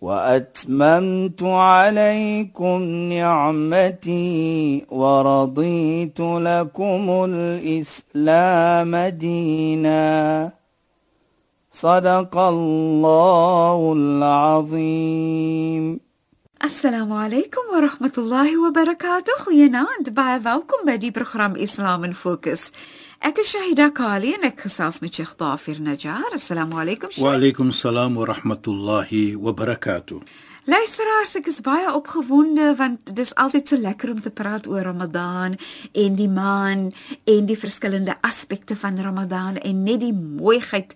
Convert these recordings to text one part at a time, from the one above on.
وأتممت عليكم نعمتي ورضيت لكم الإسلام دينا. صدق الله العظيم. السلام عليكم ورحمة الله وبركاته. خوينا انت بعد اسلام فوكس Ek is Shahida Kali en ek gesels met Sheikh Dafir Najjar. Assalamu alaykum. Wa alaykum salaam wa rahmatullahi wa barakatuh. Luisteraars, ek is baie opgewonde want dis altyd so lekker om te praat oor Ramadan en die maan en die verskillende aspekte van Ramadan en net die mooiheid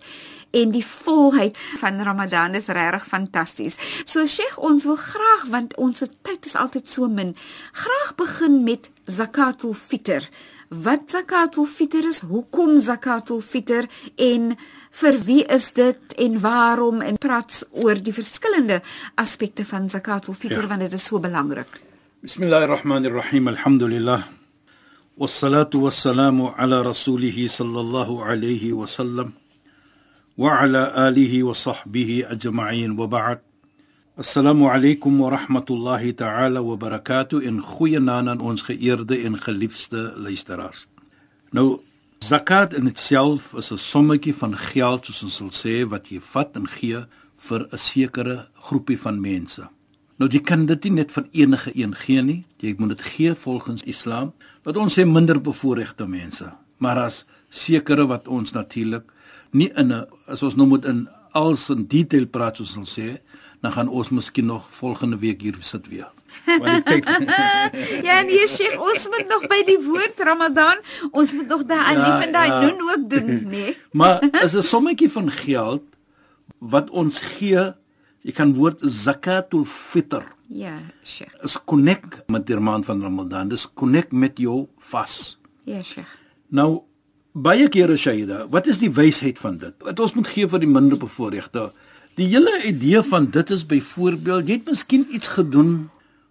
en die volheid van Ramadan is regtig fantasties. So Sheikh, ons wil graag want ons tyd is altyd so min, graag begin met zakatul fitr Wat zakatul fitr is? Hoekom zakatul fitr en vir wie is dit en waarom en praat oor die verskillende aspekte van zakatul fitr ja. want dit is so belangrik. Bismillahirrahmanirrahim. Alhamdulillah. Wassalatu wassalamu ala rasulih sallallahu alayhi wa sallam. وعلى آله وصحبه أجمعين وبعد Assalamu alaykum wa rahmatullahi ta'ala wa barakatuh en goeienaand aan ons geëerde en geliefde luisteraars. Nou zakat in itself is 'n sommetjie van geld soos ons sal sê wat jy vat en gee vir 'n sekere groepie van mense. Nou jy kan dit nie net vir enige een gee nie. Jy moet dit gee volgens Islam. Wat ons sê minder bevoorregte mense, maar as sekere wat ons natuurlik nie in 'n as ons nou moet in als in detail praat soos ons sê, dan gaan ons miskien nog volgende week hier sit weer. Kyk Ja, nee, Sheikh, ons moet nog by die woord Ramadan, ons moet nog daai ja, alif en daai ja. doen ook doen, nê. Nee. Maar is 'n sommetjie van geld wat ons gee, jy kan woord zakatul fitr. Ja, Sheikh. Is connect met die maand van Ramadan. Dis connect met jou vas. Ja, Sheikh. Nou baie kere Shaida, wat is die wysheid van dit? Wat ons moet gee vir die minder bevoorregte? Die hele idee van dit is byvoorbeeld, jy het miskien iets gedoen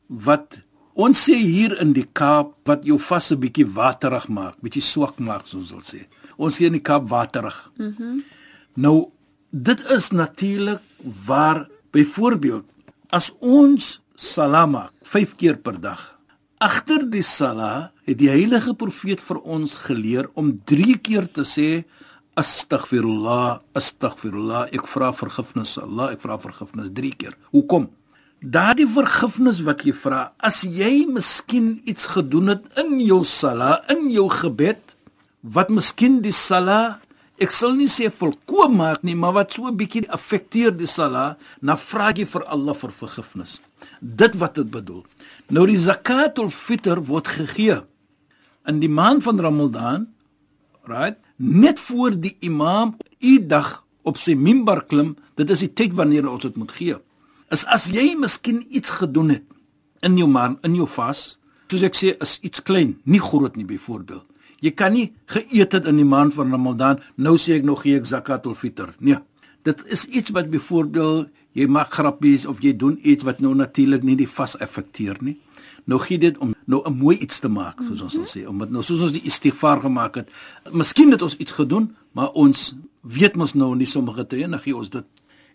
wat ons sê hier in die Kaap wat jou vas 'n bietjie waterig maak, bietjie swak maak soos ons sê. Ons sê in die Kaap waterig. Mhm. Mm nou dit is natuurlik waar byvoorbeeld as ons salama 5 keer per dag agter die sala het die heilige profeet vir ons geleer om 3 keer te sê astaghfirullah astaghfirullah. Ek vra vergifnis Allah ek vra vergifnis 3 keer. Hoekom? Daardie vergifnis wat jy vra as jy miskien iets gedoen het in jou sala in jou gebed wat miskien die sala ek sal nie sê volkom maak nie maar wat so 'n bietjie affekteer die sala na vra jy vir Allah vir vergifnis. Dit wat dit bedoel. Nou die zakatul fitr word gegee. In die maand van Ramadan, right? Net voor die imam eendag op sy minbar klim, dit is die tyd wanneer ons dit moet gee. Is as jy miskien iets gedoen het in jou maand, in jou vas, soos ek sê, is iets klein, nie groot nie byvoorbeeld. Jy kan nie geëet het in die maand van Ramadan, nou sê ek nog gee ek zakatul fitr. Nee. Dit is iets wat byvoorbeeld jy maak grappies of jy doen iets wat nou natuurlik nie die vas effekteer nie. Nou gee dit om nou 'n mooi iets te maak, soos ons sal sê, om nou soos ons die istighfar gemaak het. Miskien het ons iets gedoen, maar ons weet mos nou nie sommige te en gee ons dit.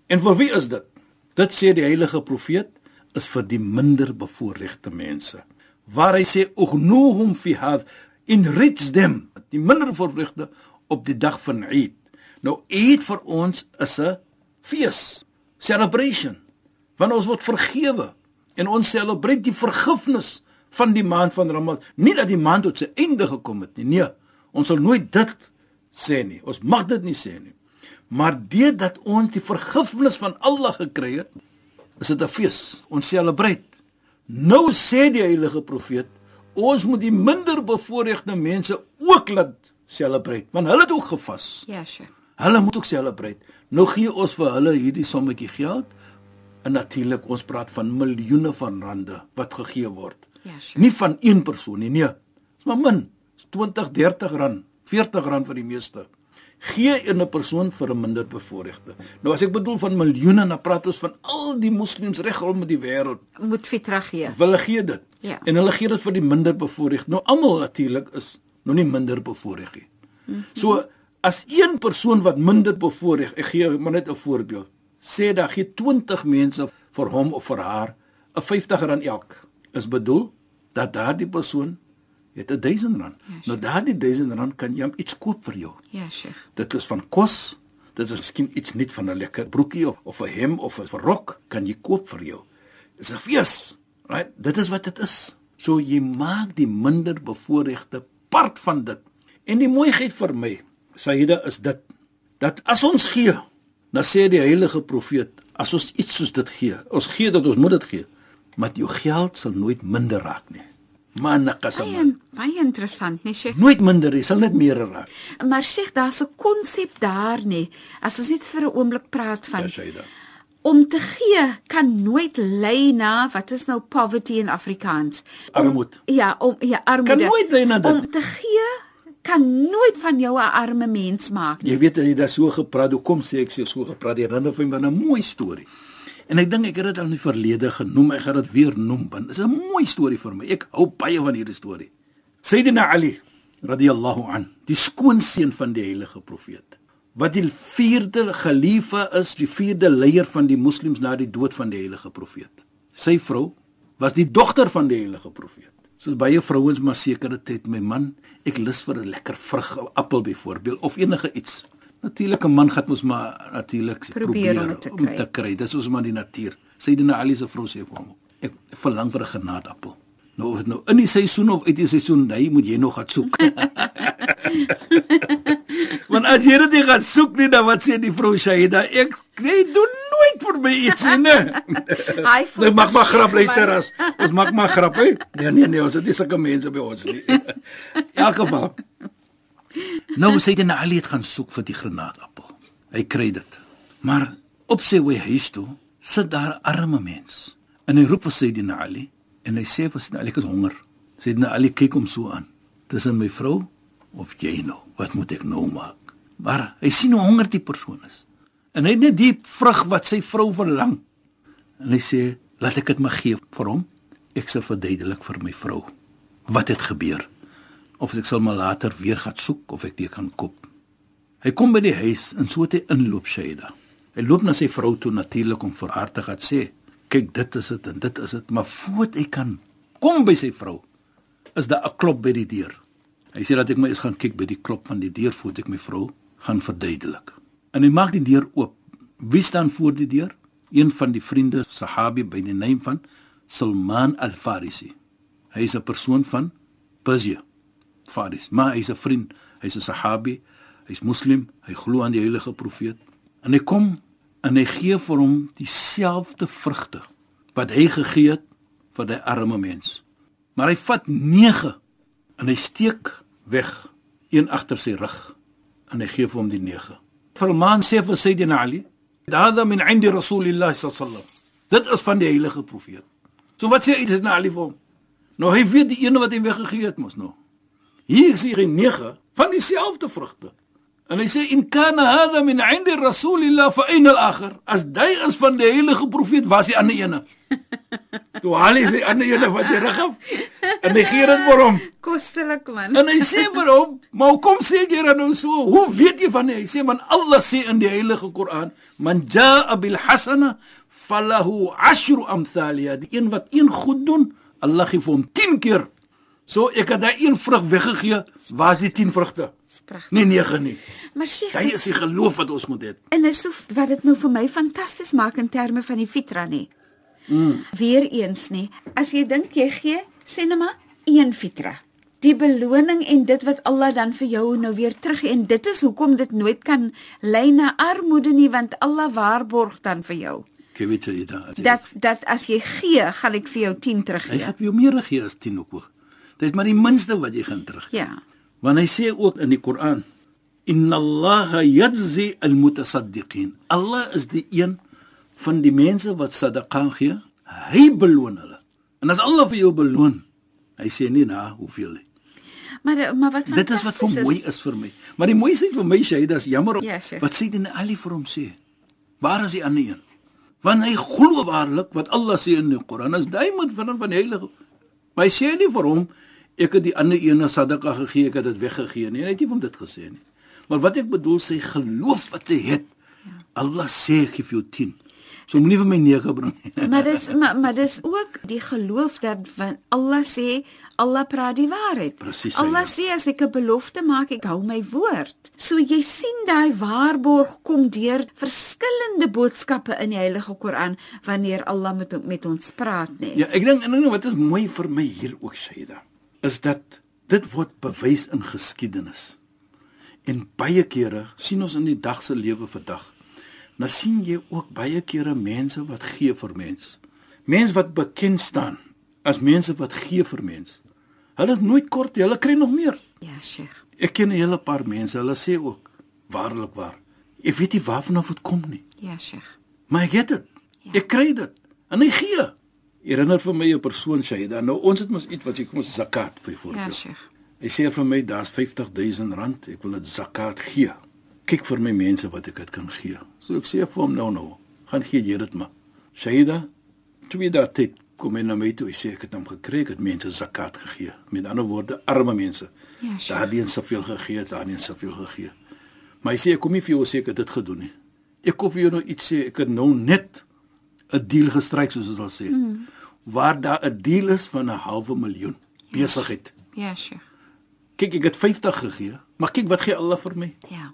En vir wie is dit? Dit sê die heilige profeet is vir die minder bevoorregte mense. Waar hy sê ughnuhum fi had enrich them, die minder bevoorregte op die dag van Eid. Nou Eid vir ons is 'n fees celebration want ons word vergewe en ons celebreer die vergifnis van die maand van Ramadan. Nie dat die maand tot sy einde gekom het nie. Nee ons sal nooit dit sê nie. Ons mag dit nie sê nie. Maar dit dat ons die vergifnis van Allah gekry het is dit 'n fees. Ons celebreer nou sê die heilige profeet ons moet die minder bevoorregte mense ook laat celebreer want hulle het ook gevas. Ja sure. Hulle moet ook selebreer. Nou gee ons vir hulle hierdie sommetjie geld En natuurlik ons praat van miljoene van rande wat gegee word. Ja, sure. Nie van een persoon nie, nee. Dis maar min. Dis 20, 30 rand, 40 rand vir die meeste. Gee in 'n persoon vir 'n minder bevoorregte. Nou as ek bedoel van miljoene, dan praat ons van al die moslems regom die wêreld. Moet fitra gee. Hulle gee dit. Ja. En hulle gee dit vir die minder bevoorregte. Nou almal natuurlik is nog nie minder bevoorreg nie. Mhm. So as een persoon wat minder bevoorreg, ek gee maar net 'n voorbeeld. Sê dat gee 20 mense vir hom of vir haar 'n 50 rand elk. Is bedoel dat daardie persoon het 'n 1000 rand. Ja, nou daardie 1000 rand kan jy hom iets koop vir jou. Ja, Sheikh. Dit is van kos. Dit is miskien iets net van 'n lekker broekie of of 'n hem of 'n rok kan jy koop vir jou. Dis 'n fees. Right? Dit is wat dit is. So jy maak die minder bevoorregte part van dit. En die mooiheid vir my, Saida, is dit dat as ons gee, dan sê die heilige profeet, as ons iets soos dit gee, ons gee dat ons moet dit gee, maar jou geld sal nooit minder raak nie. Maar nakasama. Baie baie interessant, nee Sheikh. Nooit minder, jy sal net meer raak. Maar Sheikh, daar's 'n konsep daar nê. As ons net vir 'n oomblik praat van Ja, Saida. om te gee kan nooit lei na wat is nou poverty in Afrikaans? Om- Armoed. Ja, om ja, armoede. Kan nooit lei na dit. Om te gee kan nooit van jou 'n arme mens maak nie. Jy weet jy het so gepraat. Hoekom sê ek so so gepraat? Herinner vir my van 'n mooi storie. En ek dink ek het dit al in die verlede genoem. Ek gaan dit weer noem want dit is 'n mooi storie vir my. Ek hou baie van hierdie storie. Sayyidina Ali radhiyallahu an, die skoonseun van die heilige profeet, wat die vierde geliefde is, die vierde leier van die moslems na die dood van die heilige profeet. Sy vrou was die dogter van die heilige profeet. Soos baie vrouens maar sekere tyd my man, ek lus vir 'n lekker vrug, appel byvoorbeeld of enige iets. Natuurlik 'n man gaan mos maar natuurlik Probeer om dit te om te kry. Dis soos maar die natuur. Sayyidina Ali se vrou sê vir hom, ek verlang vir 'n granaatappel. Nou of dit nou in die seisoen of uit die seisoen, hy moet jy nog gaan soek. Want as jy dit nie gaan soek nie, dan wat sê die vrou Shaida? Ek jy doen nooit vir my iets nie. nee. Hy voel Nou mag maar grap luister as. Ons maak maar grap, hè. Nee nee nee, ons het nie sulke mense by ons nie. In elk geval. Nou sê dit Ali het gaan soek vir die granaatappel. Hy kry dit. Maar op sy wy huis toe sit daar 'n arme mens. En hy roep vir Sayyidina Ali en hy sê vir Sayyidina Ali ek is honger. Sayyidina Ali kyk hom so aan. Tussen my vrou of jy nou, wat moet ek nou maak? Maar hy sien hoe honger die persoon is. En hy het net die vrug wat sy vrou verlang. En hy sê, "Laat ek dit maar gee vir hom. Ek sal verduidelik vir my vrou wat het gebeur. Of ek sal maar later weer gaan soek of ek dit kan koop." Hy kom by die huis en so het hy inloop Shaida. Hy loop na sy vrou toe natuurlik om vir haar te gaan sê, "Kyk, dit is dit en dit is dit." Maar voordat hy kan kom by sy vrou, is daar 'n klop by die deur. Hy sê dat ek maar eens gaan kyk by die klop van die deur voordat ek my vrou gaan verduidelik. En hy maak die deur oop. Wie staan voor die deur? Een van die vriende Sahabi by die naam van Salman al-Farisi. Hy is 'n persoon van Persië. Faris, maar hy's 'n vriend, hy's 'n Sahabi, hy's moslim, hy glo aan die heilige profeet. En hy kom en hy gee vir hom dieselfde vrugte wat hy gegee het vir die arme mens. Maar hy vat 9 en hy steek weg een agter sy rug en hy gee vir hom die 9. Salman sê vir Sayyidina Ali, "Hada min 'indi Rasulillah sallallahu alaihi wasallam." Dit is van die heilige profeet. So wat sê Sayyidina Ali vir hom? Nou hy weet die ene wat hy weggegee het mos nou. Hier is hier 9 van dieselfde vrugte. En hy sê in kana hada min 'indi Rasulillah fa aina al-akhir? As dit is van die heilige profeet, was die ander ene. Toe Ali sê ander ene van sy rug af en hy gee dit vir hom. Kostelik man. En hy sê vir hom, "Maar hoekom sê jy dan nou so? Hoe weet jy van hy?" Hy sê, "Man Allah sê in die heilige Koran, man jaa bil hasana falahu ashru amthaliha." Die een wat een goed doen, Allah gee vir hom 10 keer. So ek het daai een vrug weggegee, waar's die 10 vrugte? Pragtig. Nee 9 nie. Maar Sheikh, Hy is die geloof wat ons moet hê. En is so wat dit nou vir my fantasties maak in terme van die fitra nê. Mm. Weereens nê, as jy dink jy gee, sê net maar een fitra. Die beloning en dit wat Allah dan vir jou nou weer terug en dit is hoekom dit nooit kan lei na armoede nie want Allah waarborg dan vir jou. Ek weet jy daar. Dat dat as jy gee, gaan ek vir jou 10 hy teruggee. gaan vir jou meer gee as 10 ook. Dit is maar die minste wat jy gaan terug. Ja. Want hy sê ook in die Koran: "Inna Allaha yajzi al-mutasaddiqin." Allah is die een van die mense wat sadaqa gee, hy beloon hulle. En as Allah vir jou beloon, hy sê nie na hoeveel nie. Maar maar wat Dit is wat vir mooi is vir my. Maar die mooiste vir my sê, dis jammer Ja, wat sê die Ali vir hom sê. Waar is die ander een? Want hy glo waarlik wat Allah sê in die Koran is duimend van van die heilige. Maar hy sê nie vir hom ek het die ander een sadaqa gegee, ek het dit weggegee nie. Hy het nie van dit gesê nie. Maar wat ek bedoel sê geloof wat hy het. Allah sê ek gee vir jou 10. So moenie vir my 9 bring nie. Maar dis maar, maar dis ook die geloof dat van Allah sê Allah praat die waarheid. Presies, Allah ja. sê as ek 'n belofte maak, ek hou my woord. So jy sien daai waarborg kom deur verskillende boodskappe in die Heilige Koran wanneer Allah met met ons praat, nê. Ja, ek dink en ding wat is mooi vir my hier ook Shaida, is dat dit word bewys in geskiedenis. En baie kere sien ons in die dag se lewe vandag. Nou sien jy ook baie kere mense wat gee vir mens. Mense wat bekend staan as mense wat gee vir mens. Hulle is nooit kort, nie, hulle kry nog meer. Ja, Sheikh. Ek ken 'n hele paar mense, hulle sê ook waarlik waar. Ek weet nie waarvan af dit kom nie. Ja, Sheikh. Maar ek het dit. Ja. Ek kry dit. En hy gee. Herinner vir my 'n persoon sê dan nou ons het mos iets wat jy kom ons zakat vir Ja. Sheikh. Hy sê vir my daar's 50000 rand, ek wil dit zakat gee. Kyk vir my mense wat ek dit kan gee. So ek sê vir hom nou nou, gaan gee jy dit maar. Shaida, twee dae tyd kom hy na my toe, hy sê ek het hom gekry, ek het mense zakat gegee. Met ander woorde, arme mense. Ja. Daardie een soveel gegee, daardie een soveel gegee. Maar hy sê ek kom nie vir jou sê ek het dit gedoen nie. Ek kom vir jou nou iets sê, ek het nou net 'n deal gestryk soos ons al sê. Mm. Waar daar 'n deal is van 'n halwe miljoen besigheid. Ja, Sheikh. Kyk, ek het 50 gegee, maar kyk wat gee Allah vir my. Ja.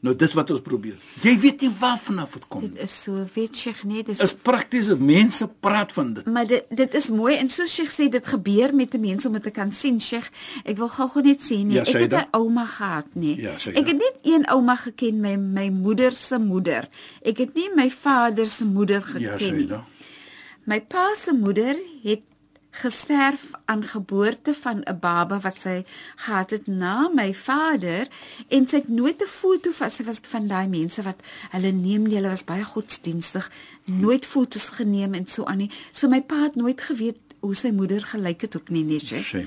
Nou dis wat ons probeer. Jy weet nie waarvan af dit kom Dit nie. is so, weet Sheikh, nee, dis Is praktiese mense praat van dit. Maar dit dit is mooi en soos Sheikh sê dit gebeur met die mense om dit te kan sien Sheikh. Ek wil gou-gou net sê nee, Ja, ek het. 'n ouma gehad nê. Ja, Shaida. ek het net een ouma geken, my my moeder se moeder. Ek het nie my vader se moeder geken Ja, nie. Shaida. My pa se moeder het gesterf aan geboorte van 'n baba wat sy gehad het na my vader en sy het nooit 'n foto van sy was van daai mense wat hulle neem nie, hulle was baie godsdienstig, nooit fotos geneem en so aan nie. So my pa het nooit geweet hoe sy moeder gelyk het ook nie, nee. Shame.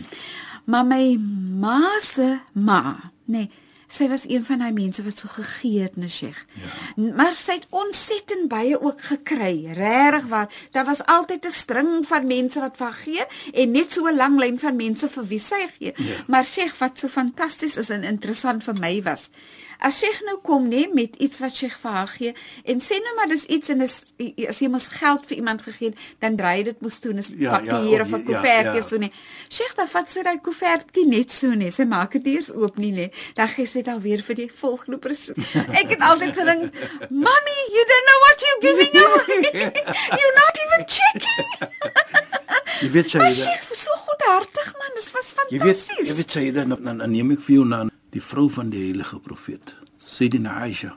Maar my ma se ma, nee, sy was een van daai mense wat so gegee het, Nesheg. Ja. Maar sy het ontsettend baie ook gekry, regtig waar. Daar was altyd 'n string van mense wat vir haar gee en net so 'n lang lyn van mense vir wie sy gee. Ja. Maar Sheikh, wat so fantasties is en interessant vir my was, as Sheikh nou kom nê met iets wat Sheikh vir haar gee en sê nou maar dis iets en is as jy mos geld vir iemand gegee het, dan draai jy dit mos toe en is Ja, ja, papier of of 'n jy- ja, koevertjie ja. of so nie. Sheikh, dan vat sy daai koevertjie net so nie. Sy maak dit eers oop nie, nee. Dan gee sy dit alweer vir die volgende persoon. Ek het altyd gedink, "Mommy, you don't know what you're giving away. you're not even checking." Jy weet Maar Shaida. Sheikh is so goedhartig man, dit was Jy weet, fantasties. jy weet dan, dan, dan neem ek vir jou na die vrou van die heilige profeet, Sayyidina Aisha.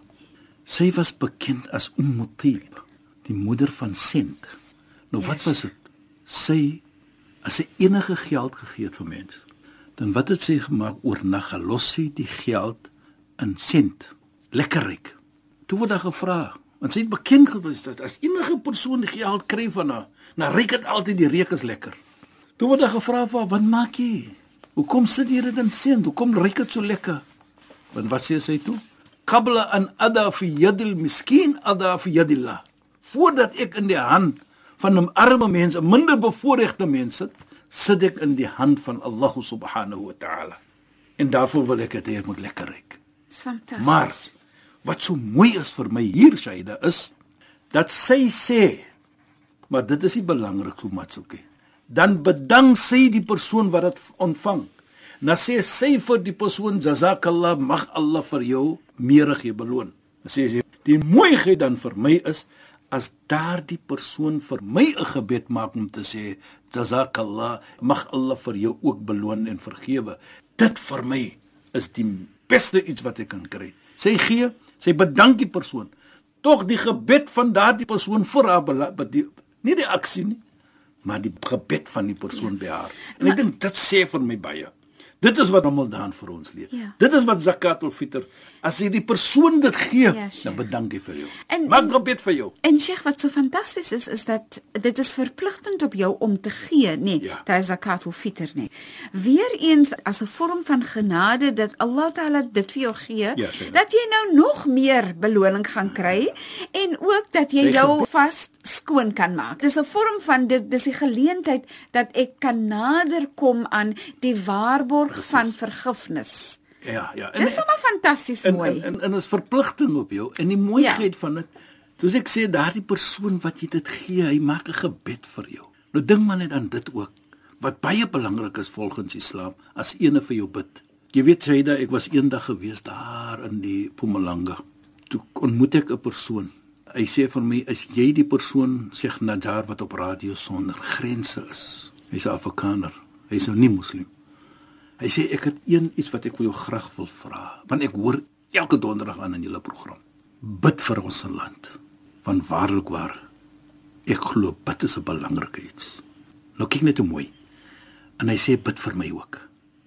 Sy was bekend as Umm Tib, die moeder van Sent. Nou wat Yes. was dit? Sy as sy enige geld gegee het vir mense, dan wat het sy gemaak oornag gelos sy die geld in Sent. Lekker ryk. Toe word daar gevra, want sy het bekend gewees dat as enige persoon geld kry van haar, dan ryk dit altyd die reuk is lekker. Toe word daar gevra vir haar, wat maak jy? Hoekom sit jy dit in Sent? Hoekom ryk dit so lekker? Want wat sê sy toe? Qabla an ada fi yadil miskin ada fi yadillah. Voordat ek in die hand van 'n arme mens, 'n minder bevoorregte mens sit, sit ek in die hand van Allah subhanahu wa ta'ala. En daarvoor wil ek dit hê moet lekker ryk. Dis fantasties. Maar wat so mooi is vir my hier Shaida is dat sy sê maar dit is nie belangrik so matsokie. Dan bedank sy die persoon wat dit ontvang. Dan sê sy vir die persoon jazakallah mag Allah vir jou meer gee beloon. Dan sê sy die mooiheid dan vir my is as daardie persoon vir my 'n gebed maak om te sê jazakallah mag Allah vir jou ook beloon en vergewe. Dit vir my is die beste iets wat ek kan kry. Sy gee, sy bedank die persoon. Tog die gebed van daardie persoon vir haar nie die aksie nie, maar die gebed van die persoon by haar. En ek dink dit sê vir my baie. Dit is wat Ramadan vir ons leer. Ja. Dit is wat zakatul fitr. As jy die persoon dit gee, Ja, Sheikh. dan bedank hy vir jou. En- Maak gebed vir jou. En Sheikh, wat so fantasties is, is dat dit is verpligtend op jou om te gee, nee, Ja. daai zakat ul fitr nee. Weereens as 'n vorm van genade dat Allah Taala dit vir jou gee, Ja, Sheikh. dat jy nou nog meer beloning gaan kry en ook dat jy Jy jou vas skoon kan maak. Dis 'n vorm van dit dis die geleentheid dat ek kan nader kom aan die waarborg van vergifnis. Ja, ja. Dis nou maar fantasties en, mooi. en en en is verpligting op jou en die mooiheid ja. van dit. Soos ek sê, daardie persoon wat jy dit gee, hy maak 'n gebed vir jou. Nou dink maar net aan dit ook. Wat baie belangrik is volgens Islam, as ene vir jou bid. Jy weet Shaida, ek was eendag gewees daar in die Mpumalanga. Toe ontmoet ek 'n persoon. Hy sê vir my, "Is jy die persoon Sheikh Najar wat op radio sonder grense is?" Hy's 'n Afrikaner. Hy's nou nie moslim. Hy sê ek het een iets wat ek vir jou graag wil vra, want ek hoor elke donderdag aan in julle program. Bid vir ons land. Van waarlik waar ek glo bid is 'n belangrike iets. Nou kyk net hoe mooi. En hy sê bid vir my ook.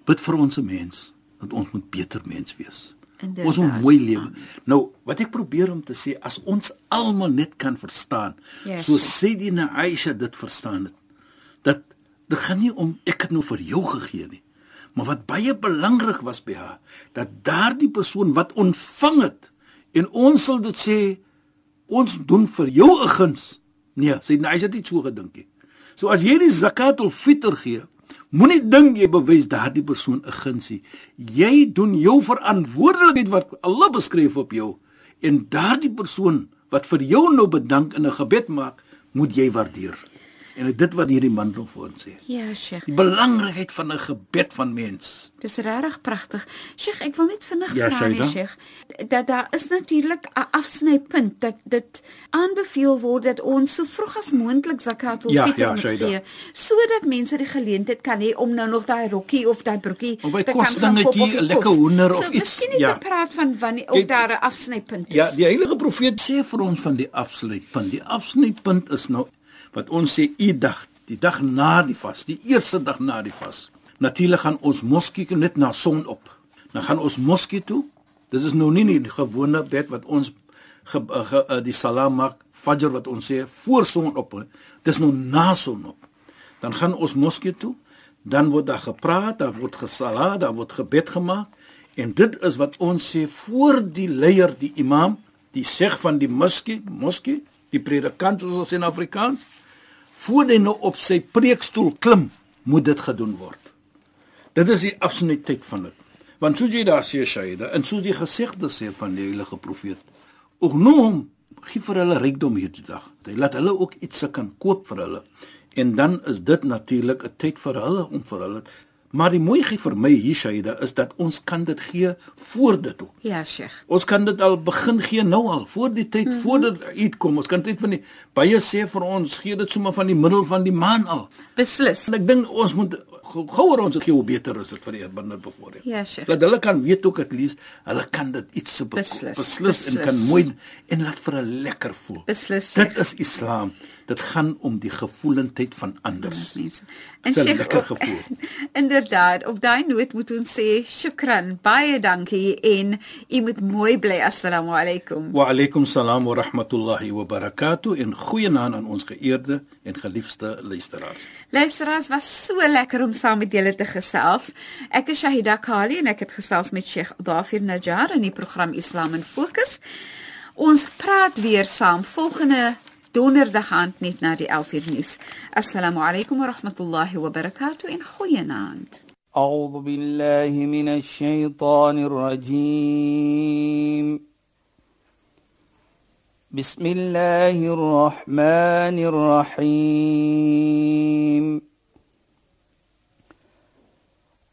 Bid vir ons mens dat ons moet beter mens wees. Inderdaad. Ons moet mooi lewe. Nou, wat ek probeer om te sê, as ons almal net kan verstaan, Ja, soos sure. Sayyidina Aisha dit verstaan het, dat dit gaan nie om ek het nou vir jou gegee nie. Maar wat baie belangrik was by haar, dat daardie persoon wat ontvang het en ons sal dit sê ons doen vir jou 'n guns. Nee, sy sy het nie so gedink nie. So as jy die zakatul fitr gee, moenie dink jy bewys daardie persoon 'n gunsie. Jy doen jou verantwoordelikheid wat Allah beskryf op jou en daardie persoon wat vir jou nou bedank in 'n gebed maak, moet jy waardeer. En dit wat hierdie man nog vir ons sê. Ja, Sheikh. Die belangrikheid van 'n gebed van mens. Dis regtig pragtig. Sheikh, ek wil net vinnig Ja, vra. Sheikh, dat daar is natuurlik 'n afsnypunt dat dit aanbeveel word dat ons so vroeg as moontlik zakat wil Ja, fitr ja, Shaida. gee, sodat mense die geleentheid kan hê om nou nog daai rokkie of daai broekie Of by te kan koop dingetjie, of die 'n lekker hoender of so, iets, Miskien net ja. praat van wanneer of Kyk, daar 'n afsnypunt is. Ja, die heilige profeet sê vir ons van die afsluitpunt. Die afsluitpunt is nou wat ons sê u dag, die dag na die vas, die eerste dag na die vas. Natuurlik gaan ons moskee toe net na son op. Dan gaan ons moskee toe. Dit is nou nie die gewone bed wat ons ge, ge, ge, die salam maak, fajr wat ons sê voor son op. nie. Dis nou na son op. Dan gaan ons moskee toe. Dan word daar gepraat, daar word gesala, daar word gebed gemaak. En dit is wat ons sê voor die leier, die imam, die seg van die moskee, moskee, die predikant soos ons in Afrikaans, voor hy nou op sy preekstoel klim, moet dit gedoen word. Dit is die afsnytyd van dit. Want soos jy daar sê Shaida, en soos die gesegde sê van die heilige profeet, "Ognohum gee vir hulle rykdom hierdie dag. Hy laat hulle ook iets se kan koop vir hulle." En dan is dit natuurlik 'n tyd vir hulle om vir hulle Maar die mooiheid vir my hier Shaida is dat ons kan dit gee voor dit ook. Ja, Sheikh. Ons kan dit al begin gee nou al voor die tyd mm -hmm. voor dit uitkom. Ons kan dit van die baie sê vir ons gee dit sommer van die middel van die maan al. Beslis. En ek dink ons moet gou- gouer ons gee hoe beter is dit vir die binne bevoordeel. Ja, Sheikh. Dat hulle kan weet ook at least hulle kan dit iets se Beslis, beslis en beslis. kan mooi en laat vir hulle lekker voel. Beslis, Dit Sheikh. is Islam. Dit gaan om die gevoelendheid van anders. mense. En Sheikh, lekker gevoel. Inderdaad, op daai noot moet ons sê shukran, baie dankie en u moet mooi bly. Assalamu alaykum. Wa alaykum salaam wa rahmatullahi wa barakatuh en goeienaand aan ons geëerde en geliefde luisteraars. Luisteraars, was so lekker om saam met julle te gesels. Ek is Shahida Kali en ek het gesels met Sheikh Dafir Najjar in die program Islam in Fokus. Ons praat weer saam volgende donderdag aand net na die 11uur nuus. Assalamu alaykum wa rahmatullahi wa barakatuh en goeienaand. أعوذ بالله من الشيطان الرجيم بسم الله الرحمن الرحيم